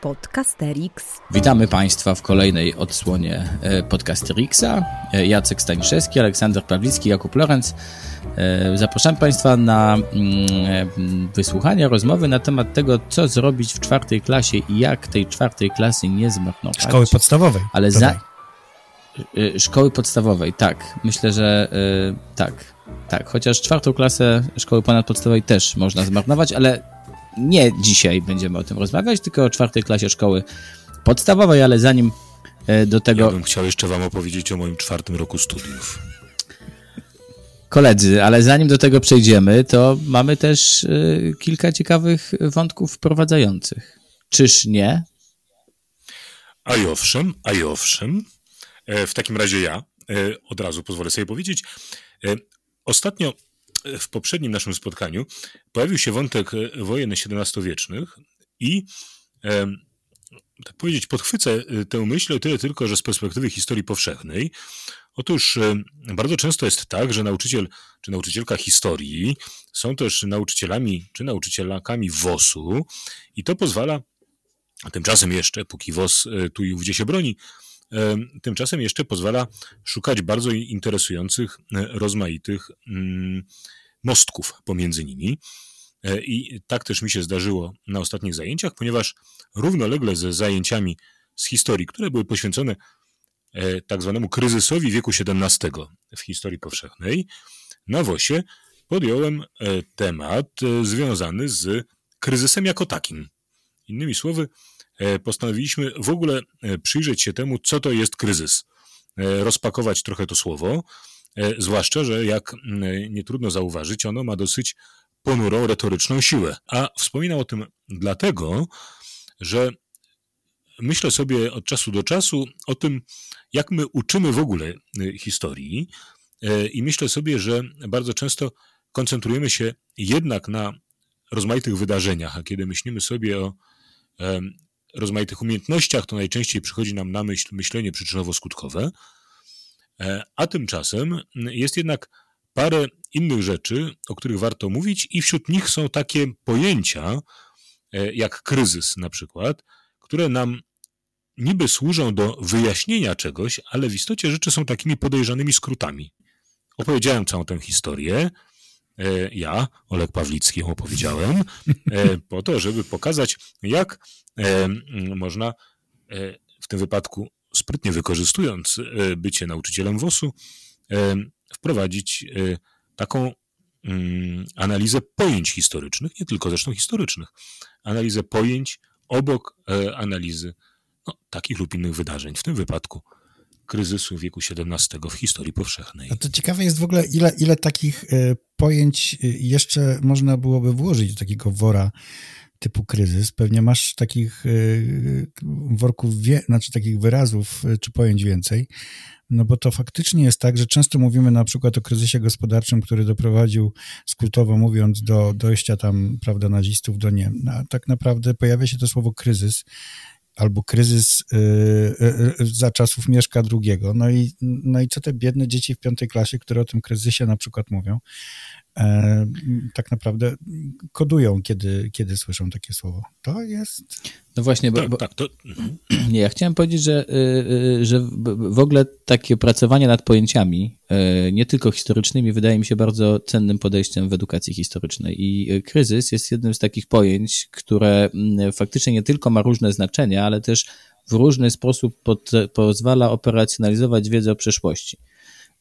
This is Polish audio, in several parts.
Podcasterix. Witamy Państwa w kolejnej odsłonie e, Podcasterixa. E, Jacek Staniszewski, Aleksander Pawlicki, Jakub Lorenz. E, zapraszam Państwa na mm, wysłuchanie rozmowy na temat tego, co zrobić w czwartej klasie i jak tej czwartej klasy nie zmarnować. Szkoły podstawowej. Ale za... Szkoły podstawowej, tak. Myślę, że tak. Tak, chociaż czwartą klasę szkoły ponadpodstawowej też można zmarnować, ale nie dzisiaj będziemy o tym rozmawiać, tylko o czwartej klasie szkoły podstawowej, ale zanim e, do tego... Ja bym chciał jeszcze wam opowiedzieć o moim czwartym roku studiów. Koledzy, ale zanim do tego przejdziemy, to mamy też y, kilka ciekawych wątków wprowadzających. Czyż nie? A i owszem, a i owszem. E, w takim razie ja e, od razu pozwolę sobie powiedzieć. E, ostatnio w poprzednim naszym spotkaniu pojawił się wątek e, wojen XVII-wiecznych i e, tak powiedzieć, podchwycę e, tę myśl o tyle tylko, że z perspektywy historii powszechnej. Otóż bardzo często jest tak, że nauczyciel czy nauczycielka historii są też nauczycielami czy nauczycielkami WOS-u i to pozwala tymczasem jeszcze, póki WOS tu i ówdzie się broni, tymczasem jeszcze pozwala szukać bardzo interesujących, rozmaitych mm, mostków pomiędzy nimi. E, I tak też mi się zdarzyło na ostatnich zajęciach, ponieważ równolegle ze zajęciami z historii, które były poświęcone e, tak zwanemu kryzysowi wieku XVII w historii powszechnej, na WOSie podjąłem e, temat związany z kryzysem jako takim. Innymi słowy, postanowiliśmy w ogóle przyjrzeć się temu, co to jest kryzys. Rozpakować trochę to słowo, E, zwłaszcza, że jak nie trudno zauważyć, ono ma dosyć ponurą retoryczną siłę. A wspominam o tym dlatego, że myślę sobie od czasu do czasu o tym, jak my uczymy w ogóle historii, e, i myślę sobie, że bardzo często koncentrujemy się jednak na rozmaitych wydarzeniach, a kiedy myślimy sobie o rozmaitych umiejętnościach, to najczęściej przychodzi nam na myśl myślenie przyczynowo-skutkowe. E, a tymczasem jest jednak parę innych rzeczy, o których warto mówić, i wśród nich są takie pojęcia, e, jak kryzys na przykład, które nam niby służą do wyjaśnienia czegoś, ale w istocie rzeczy są takimi podejrzanymi skrótami. Opowiedziałem całą tę historię. E, ja, Olek Pawlicki, opowiedziałem, po to, żeby pokazać, jak można w tym wypadku sprytnie wykorzystując e, bycie nauczycielem WOS-u, e, wprowadzić e, taką mm, analizę pojęć historycznych, nie tylko zresztą historycznych, analizę pojęć obok analizy no, takich lub innych wydarzeń, w tym wypadku kryzysu wieku XVII w historii powszechnej. A to ciekawe jest w ogóle, ile, ile takich pojęć jeszcze można byłoby włożyć do takiego wora typu kryzys, pewnie masz takich y, worków, wie, znaczy takich wyrazów czy pojęć więcej, no bo to faktycznie jest tak, że często mówimy na przykład o kryzysie gospodarczym, który doprowadził, skrótowo mówiąc, do dojścia tam, prawda, nazistów do Niemiec. A tak naprawdę pojawia się to słowo kryzys albo kryzys yy, yy, za czasów Mieszka II. No i, no i co te biedne dzieci w piątej klasie, które o tym kryzysie na przykład mówią, e, tak naprawdę kodują, kiedy, kiedy słyszą takie słowo. To jest... No właśnie, bo, tak, bo tak, to... nie, ja chciałem powiedzieć, że, y, y, że w ogóle takie pracowanie nad pojęciami, y, nie tylko historycznymi, wydaje mi się bardzo cennym podejściem w edukacji historycznej. I kryzys jest jednym z takich pojęć, które mm, faktycznie nie tylko ma różne znaczenia, ale też w różny sposób pod, pozwala operacjonalizować wiedzę o przeszłości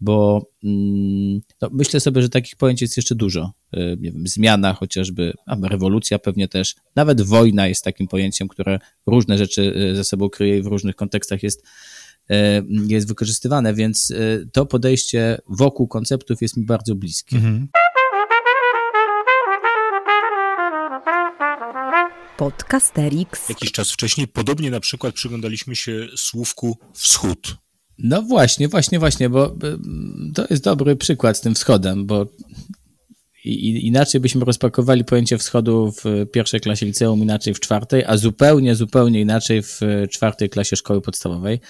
bo mm, no, myślę sobie, że takich pojęć jest jeszcze dużo. Y, nie wiem, zmiana chociażby, a rewolucja pewnie też, nawet wojna jest takim pojęciem, które różne rzeczy y, ze sobą kryje i w różnych kontekstach jest, y, jest wykorzystywane, więc to podejście wokół konceptów jest mi bardzo bliskie. Mhm. Podcasterix. Jakiś czas wcześniej podobnie na przykład przyglądaliśmy się słówku wschód no właśnie, właśnie, właśnie, bo y, to jest dobry przykład z tym wschodem, bo inaczej byśmy rozpakowali pojęcie wschodu w pierwszej klasie liceum, inaczej w czwartej, a zupełnie, zupełnie inaczej w czwartej klasie szkoły podstawowej.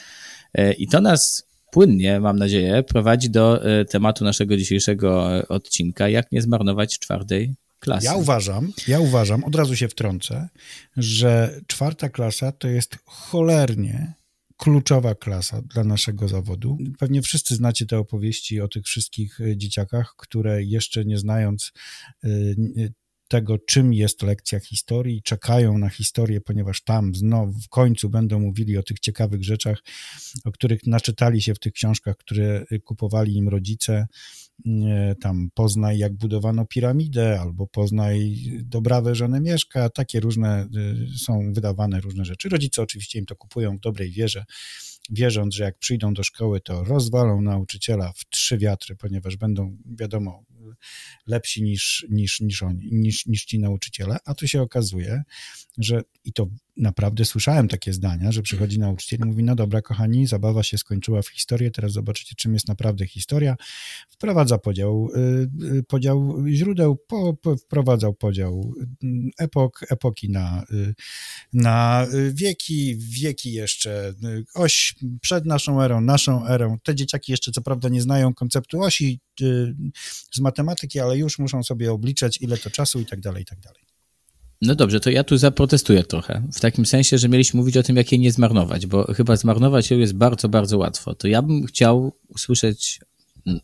E, I to nas płynnie, mam nadzieję, prowadzi do e, tematu naszego dzisiejszego odcinka, jak nie zmarnować czwartej klasy. Ja uważam, ja uważam, od razu się wtrącę, że czwarta klasa to jest cholernie kluczowa klasa dla naszego zawodu. Pewnie wszyscy znacie te opowieści o tych wszystkich e, dzieciakach, które jeszcze nie znając e, tego, czym jest lekcja historii, czekają na historię, ponieważ tam znowu w końcu będą mówili o tych ciekawych rzeczach, o których naczytali się w tych książkach, które kupowali im rodzice. Tam poznaj, jak budowano piramidę, albo poznaj dobrawę żonę mieszka. Takie różne y, są wydawane różne rzeczy. Rodzice oczywiście im to kupują w dobrej wierze, wierząc, że jak przyjdą do szkoły, to rozwalą nauczyciela w trzy wiatry, ponieważ będą, wiadomo, lepsi niż, niż, niż oni, niż, niż ci nauczyciele, a tu się okazuje, że i to naprawdę słyszałem takie zdania, że przychodzi nauczyciel i mówi, no dobra kochani, zabawa się skończyła w historię, teraz zobaczycie czym jest naprawdę historia. Wprowadza podział, y, y, podział źródeł, po, wprowadzał podział y, epok, epoki na, na wieki, wieki jeszcze, oś przed naszą erą, naszą erą. Te dzieciaki jeszcze co prawda nie znają konceptu osi z matematyki, ale już muszą sobie obliczać ile to czasu i tak dalej, i tak dalej. No dobrze, to ja tu zaprotestuję trochę. W takim sensie, że mieliśmy mówić o tym, jak jej nie zmarnować, bo chyba zmarnować ją jest bardzo, bardzo łatwo. To ja bym chciał usłyszeć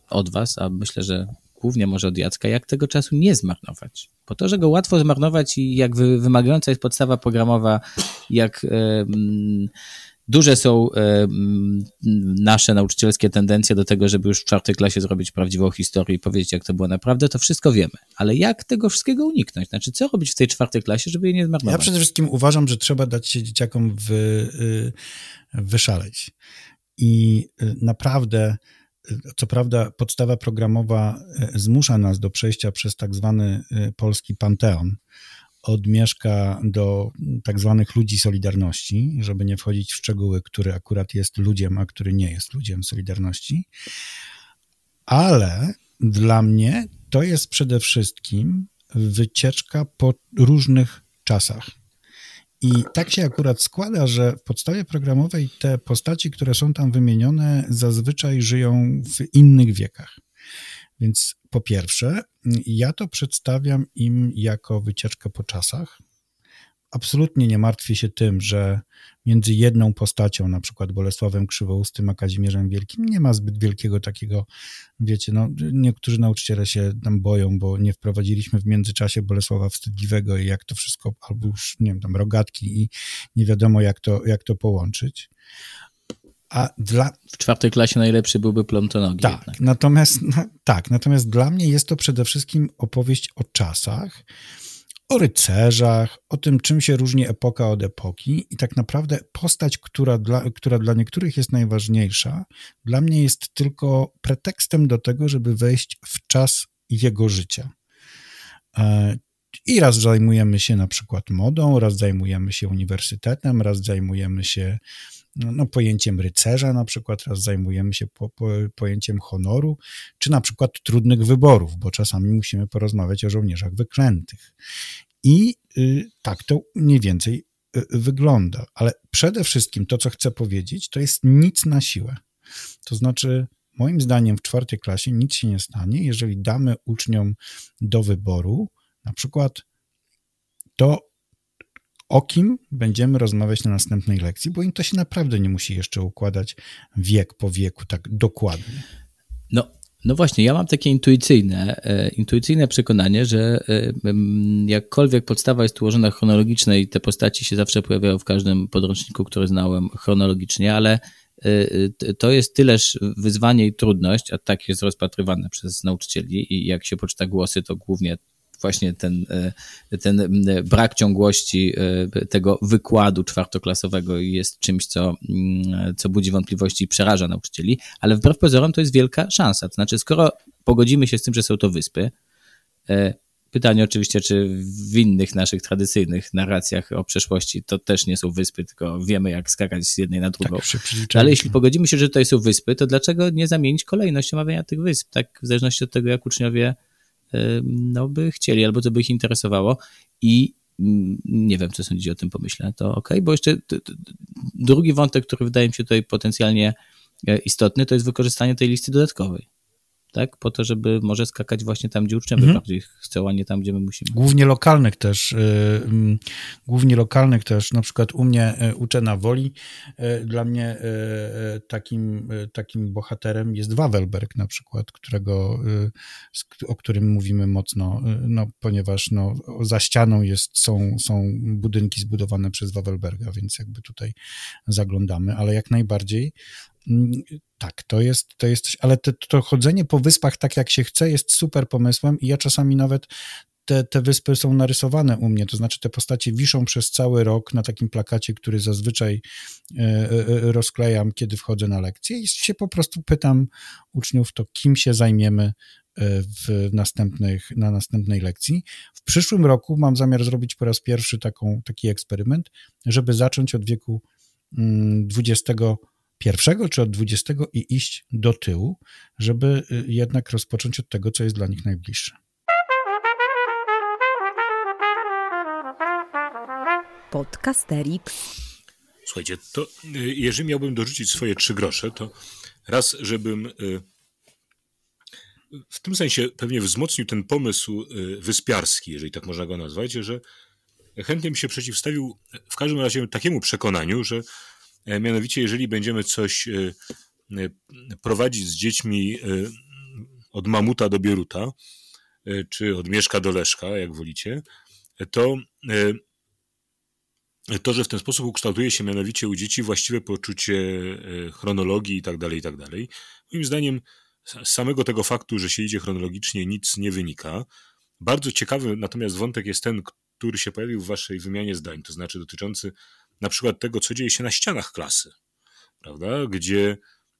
od Was, a myślę, że głównie może od Jacka, jak tego czasu nie zmarnować. Po to, że go łatwo zmarnować i jak wymagająca jest podstawa programowa, jak. Duże są e, nasze nauczycielskie tendencje do tego, żeby już w czwartej klasie zrobić prawdziwą historię i powiedzieć, jak to było naprawdę, to wszystko wiemy. Ale jak tego wszystkiego uniknąć? Znaczy, co robić w tej czwartej klasie, żeby je nie zmarnować? Ja przede wszystkim uważam, że trzeba dać się dzieciakom wy, y, wyszaleć. I y, naprawdę y, co prawda podstawa programowa zmusza nas do przejścia przez tak zwany polski panteon, od Mieszka do tak zwanych ludzi Solidarności, żeby nie wchodzić w szczegóły, który akurat jest ludziem, a który nie jest ludziem Solidarności. Ale dla mnie to jest przede wszystkim wycieczka po różnych czasach. I tak się akurat składa, że w podstawie programowej te postaci, które są tam wymienione, zazwyczaj żyją w innych wiekach. Więc po pierwsze, ja to przedstawiam im jako wycieczkę po czasach. Absolutnie nie martwię się tym, że między jedną postacią, na przykład Bolesławem Krzywoustym a Kazimierzem Wielkim, nie ma zbyt wielkiego takiego, wiecie, no, niektórzy nauczyciele się tam boją, bo nie wprowadziliśmy w międzyczasie Bolesława Wstydliwego i jak to wszystko, albo już, nie wiem, tam rogatki i nie wiadomo jak to, jak to połączyć. A dla... W czwartej klasie najlepszy byłby Plontonogi. Tak, natomiast, no, tak, natomiast dla mnie jest to przede wszystkim opowieść o czasach, o rycerzach, o tym, czym się różni epoka od epoki i tak naprawdę postać, która dla, która dla niektórych jest najważniejsza, dla mnie jest tylko pretekstem do tego, żeby wejść w czas jego życia. E, I raz zajmujemy się na przykład modą, raz zajmujemy się uniwersytetem, raz zajmujemy się no, no, pojęciem rycerza, na przykład raz zajmujemy się po, po, pojęciem honoru, czy na przykład trudnych wyborów, bo czasami musimy porozmawiać o żołnierzach wyklętych. I y, tak to mniej więcej y, wygląda. Ale przede wszystkim to, co chcę powiedzieć, to jest nic na siłę. To znaczy, moim zdaniem w czwartej klasie nic się nie stanie, jeżeli damy uczniom do wyboru na przykład to o kim będziemy rozmawiać na następnej lekcji, bo im to się naprawdę nie musi jeszcze układać wiek po wieku tak dokładnie. No, no właśnie, ja mam takie intuicyjne, e, intuicyjne przekonanie, że e, jakkolwiek podstawa jest ułożona chronologicznie i te postaci się zawsze pojawiają w każdym podręczniku, który znałem chronologicznie, ale e, to jest tyleż wyzwanie i trudność, a tak jest rozpatrywane przez nauczycieli i jak się poczyta głosy, to głównie właśnie ten, e, ten brak ciągłości e, tego wykładu czwartoklasowego jest czymś, co, mm, co budzi wątpliwości i przeraża nauczycieli, ale wbrew pozorom to jest wielka szansa. To znaczy, skoro pogodzimy się z tym, że są to wyspy, e, Pytanie oczywiście, czy w innych naszych tradycyjnych narracjach o przeszłości to też nie są wyspy, tylko wiemy, jak skakać z jednej na drugą. Tak, Ale jeśli pogodzimy się, że to są wyspy, to dlaczego nie zamienić kolejność omawiania tych wysp, tak w zależności od tego, jak uczniowie no, by chcieli, albo to by ich interesowało i mm, nie wiem, co sądzicie o tym pomyśle, to ok, bo jeszcze drugi wątek, który wydaje mi się tutaj potencjalnie e, istotny, to jest wykorzystanie tej listy dodatkowej. Tak? Po to, żeby może skakać właśnie tam, gdzie uczniowie mhm. bardziej chcą, a nie tam, gdzie my musimy. Głównie lokalnych też, y, mm, głównie lokalnych też, na przykład u mnie y, uczę na Woli, y, dla mnie takim, takim bohaterem jest Wawelberg na przykład, którego, o którym mówimy mocno, no, ponieważ no, za ścianą jest, są, są budynki zbudowane przez Wawelberga, więc jakby tutaj zaglądamy, ale jak najbardziej tak, to jest, to jest coś, ale to, to chodzenie po wyspach tak jak się chce jest super pomysłem i ja czasami nawet te, te wyspy są narysowane u mnie, to znaczy te postacie wiszą przez cały rok na takim plakacie, który zazwyczaj e, e, e, rozklejam, kiedy wchodzę na lekcję i się po prostu pytam uczniów, to kim się zajmiemy w następnych, na następnej lekcji. W przyszłym roku mam zamiar zrobić po raz pierwszy taką, taki eksperyment, żeby zacząć od wieku 20 mm, pierwszego czy od dwudziestego i iść do tyłu, żeby y, jednak rozpocząć od tego, co jest dla nich najbliższe. Podcasterix. Słuchajcie, to y, jeżeli miałbym dorzucić swoje trzy grosze, to raz, żebym y, w tym sensie pewnie wzmocnił ten pomysł wyspiarski, jeżeli tak można go nazwać, że chętnie bym się przeciwstawił w każdym razie takiemu przekonaniu, że mianowicie, jeżeli będziemy coś e, e, prowadzić z dziećmi od mamuta do bieruta, czy od mieszka do leszka, jak wolicie, to to, że w ten sposób ukształtuje się mianowicie u dzieci właściwe poczucie chronologii i tak dalej, i tak dalej. Moim zdaniem z samego tego faktu, że się idzie chronologicznie, nic nie wynika. Bardzo ciekawy natomiast wątek jest ten, który się pojawił w waszej wymianie zdań, to znaczy dotyczący na przykład tego, co dzieje się na ścianach klasy, prawda? Gdzie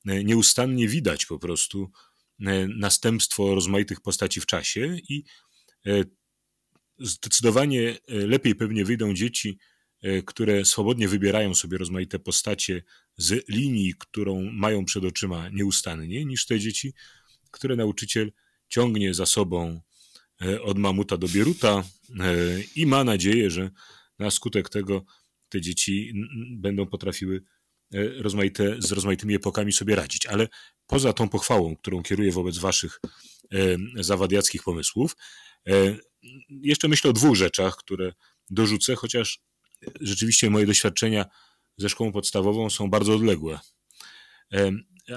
e, nieustannie widać po prostu e, następstwo rozmaitych postaci w czasie i e, zdecydowanie lepiej pewnie wyjdą dzieci, które swobodnie wybierają sobie rozmaite postacie z linii, którą mają przed oczyma nieustannie, niż te dzieci, które nauczyciel ciągnie za sobą od mamuta do bieruta i ma nadzieję, że na skutek tego te dzieci będą potrafiły e, rozmaite, z rozmaitymi epokami sobie radzić. Ale poza tą pochwałą, którą kieruję wobec waszych e, zawadiackich pomysłów, e, jeszcze myślę o dwóch rzeczach, które dorzucę, chociaż rzeczywiście moje doświadczenia ze szkołą podstawową są bardzo odległe.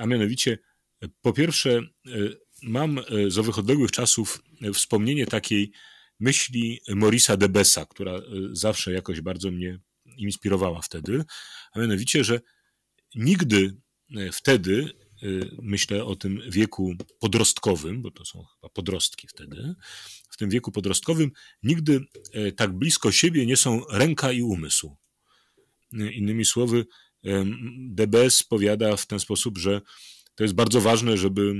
A mianowicie, po pierwsze, mam z owych odległych czasów wspomnienie takiej myśli Morisa Debesa, która zawsze jakoś bardzo mnie inspirowała wtedy, a mianowicie, że nigdy e, wtedy, e, myślę o tym wieku podrostkowym, bo to są chyba podrostki wtedy, w tym wieku podrostkowym nigdy e, tak blisko siebie nie są ręka i umysł. Innymi słowy, DBS powiada w ten sposób, że to jest bardzo ważne, żeby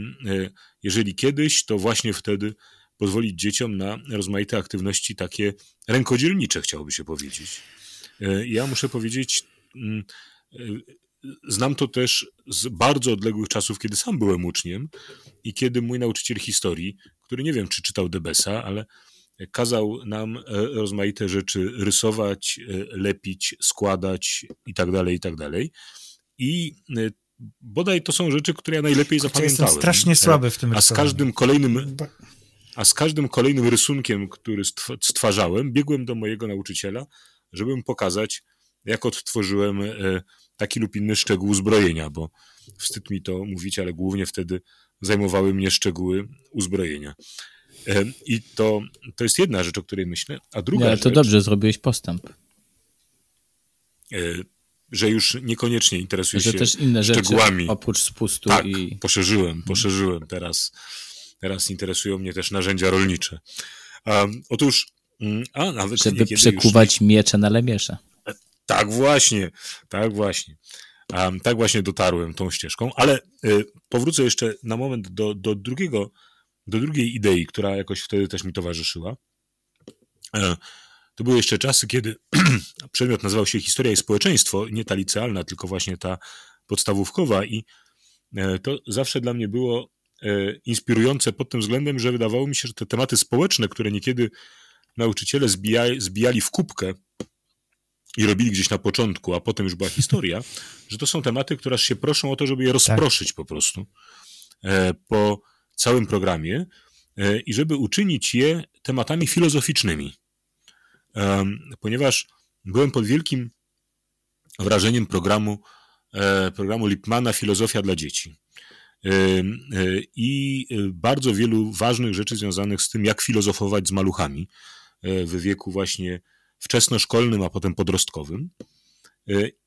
jeżeli kiedyś, to właśnie wtedy pozwolić dzieciom na rozmaite aktywności takie rękodzielnicze, chciałoby się powiedzieć. E, ja muszę powiedzieć, mm, e, znam to też z bardzo odległych czasów, kiedy sam byłem uczniem i kiedy mój nauczyciel historii, który nie wiem, czy czytał Debesa, ale kazał nam e, rozmaite rzeczy rysować, lepić, składać i tak dalej, i tak dalej. I bodaj to są rzeczy, które ja najlepiej zapamiętałem. Jestem strasznie słaby w tym A z każdym kolejnym a z każdym kolejnym rysunkiem, który stwarzałem, biegłem do mojego nauczyciela żeby pokazać, jak odtworzyłem e, taki lub inny szczegół uzbrojenia, bo wstyd mi to mówić, ale głównie wtedy zajmowały mnie szczegóły uzbrojenia. E, I to, to jest jedna rzecz, o której myślę. A druga Nie, ale to rzecz, dobrze, zrobiłeś postęp. E, że już niekoniecznie interesuje że się też inne szczegółami. Rzeczy oprócz spustu tak, i... poszerzyłem, poszerzyłem. Teraz, teraz interesują mnie też narzędzia rolnicze. Um, otóż a, nawet Żeby przekuwać już... miecze na lemiesze. Tak właśnie, tak właśnie. Um, tak właśnie dotarłem tą ścieżką, ale y, powrócę jeszcze na moment do, do, drugiego, do drugiej idei, która jakoś wtedy też mi towarzyszyła. E, to były jeszcze czasy, kiedy przedmiot nazywał się Historia i Społeczeństwo, nie ta licealna, tylko właśnie ta podstawówkowa i e, to zawsze dla mnie było e, inspirujące pod tym względem, że wydawało mi się, że te tematy społeczne, które niekiedy nauczyciele zbijali, zbijali w kubkę i robili gdzieś na początku, a potem już była historia, że to są tematy, które aż się proszą o to, żeby je rozproszyć tak. po prostu. E, po całym programie i żeby uczynić je tematami filozoficznymi. Ponieważ byłem pod wielkim wrażeniem programu, programu Lipmana Filozofia dla dzieci. I bardzo wielu ważnych rzeczy związanych z tym, jak filozofować z maluchami w wieku właśnie wczesnoszkolnym, a potem podrostkowym.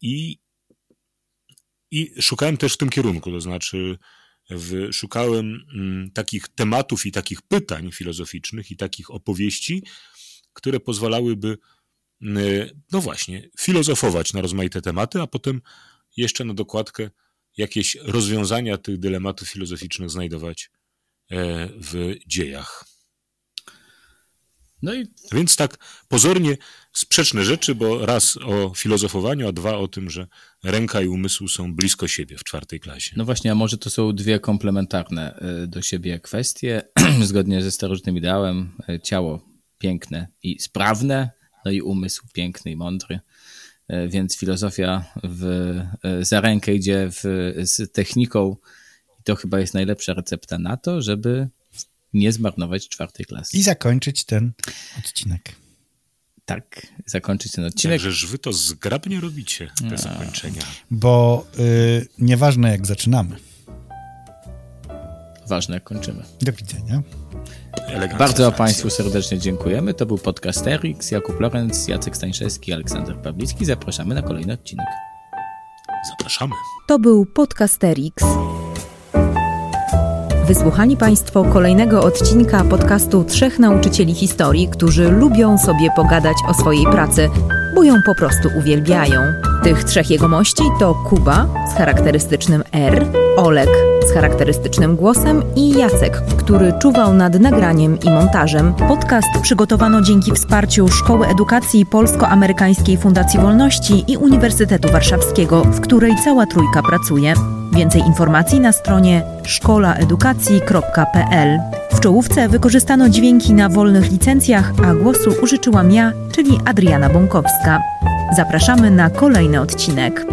I, i szukałem też w tym kierunku, to znaczy w, szukałem mm, takich tematów i takich pytań filozoficznych i takich opowieści, które pozwalałyby, mm, no właśnie, filozofować na rozmaite tematy, a potem jeszcze na dokładkę jakieś rozwiązania tych dylematów filozoficznych znajdować e, w dziejach. No i... Więc tak pozornie sprzeczne rzeczy, bo raz o filozofowaniu, a dwa o tym, że ręka i umysł są blisko siebie w czwartej klasie. No właśnie, a może to są dwie komplementarne e, do siebie kwestie. Zgodnie ze starożytnym ideałem, e, ciało piękne i sprawne, no i umysł piękny i mądry. E, więc filozofia w, za rękę idzie w, z techniką i to chyba jest najlepsza recepta na to, żeby nie zmarnować czwartej klasy. I zakończyć ten odcinek. Tak, zakończyć ten odcinek. Także wy to zgrabnie robicie, te A. zakończenia. Bo y, nieważne jak zaczynamy. Ważne jak kończymy. Do widzenia. Bardzo Państwu serdecznie dziękujemy. To był podcast Erix, Jakub Lorenz, Jacek Stańszewski, Aleksander Pawlicki. Zapraszamy na kolejny odcinek. Zapraszamy. To był podcast Erix. Wysłuchali Państwo kolejnego odcinka podcastu Trzech Nauczycieli Historii, którzy lubią sobie pogadać o swojej pracy, bo ją po prostu uwielbiają. Tych trzech jegomości to Kuba z charakterystycznym R, Olek z charakterystycznym głosem i Jacek, który czuwał nad nagraniem i montażem. Podcast przygotowano dzięki wsparciu Szkoły Edukacji Polsko-Amerykańskiej Fundacji Wolności i Uniwersytetu Warszawskiego, w której cała trójka pracuje. Więcej informacji na stronie szkolaedukacji.pl. W czołówce wykorzystano dźwięki na wolnych licencjach, a głosu użyczyłam ja, czyli Adriana Bąkowska. Zapraszamy na kolejny odcinek.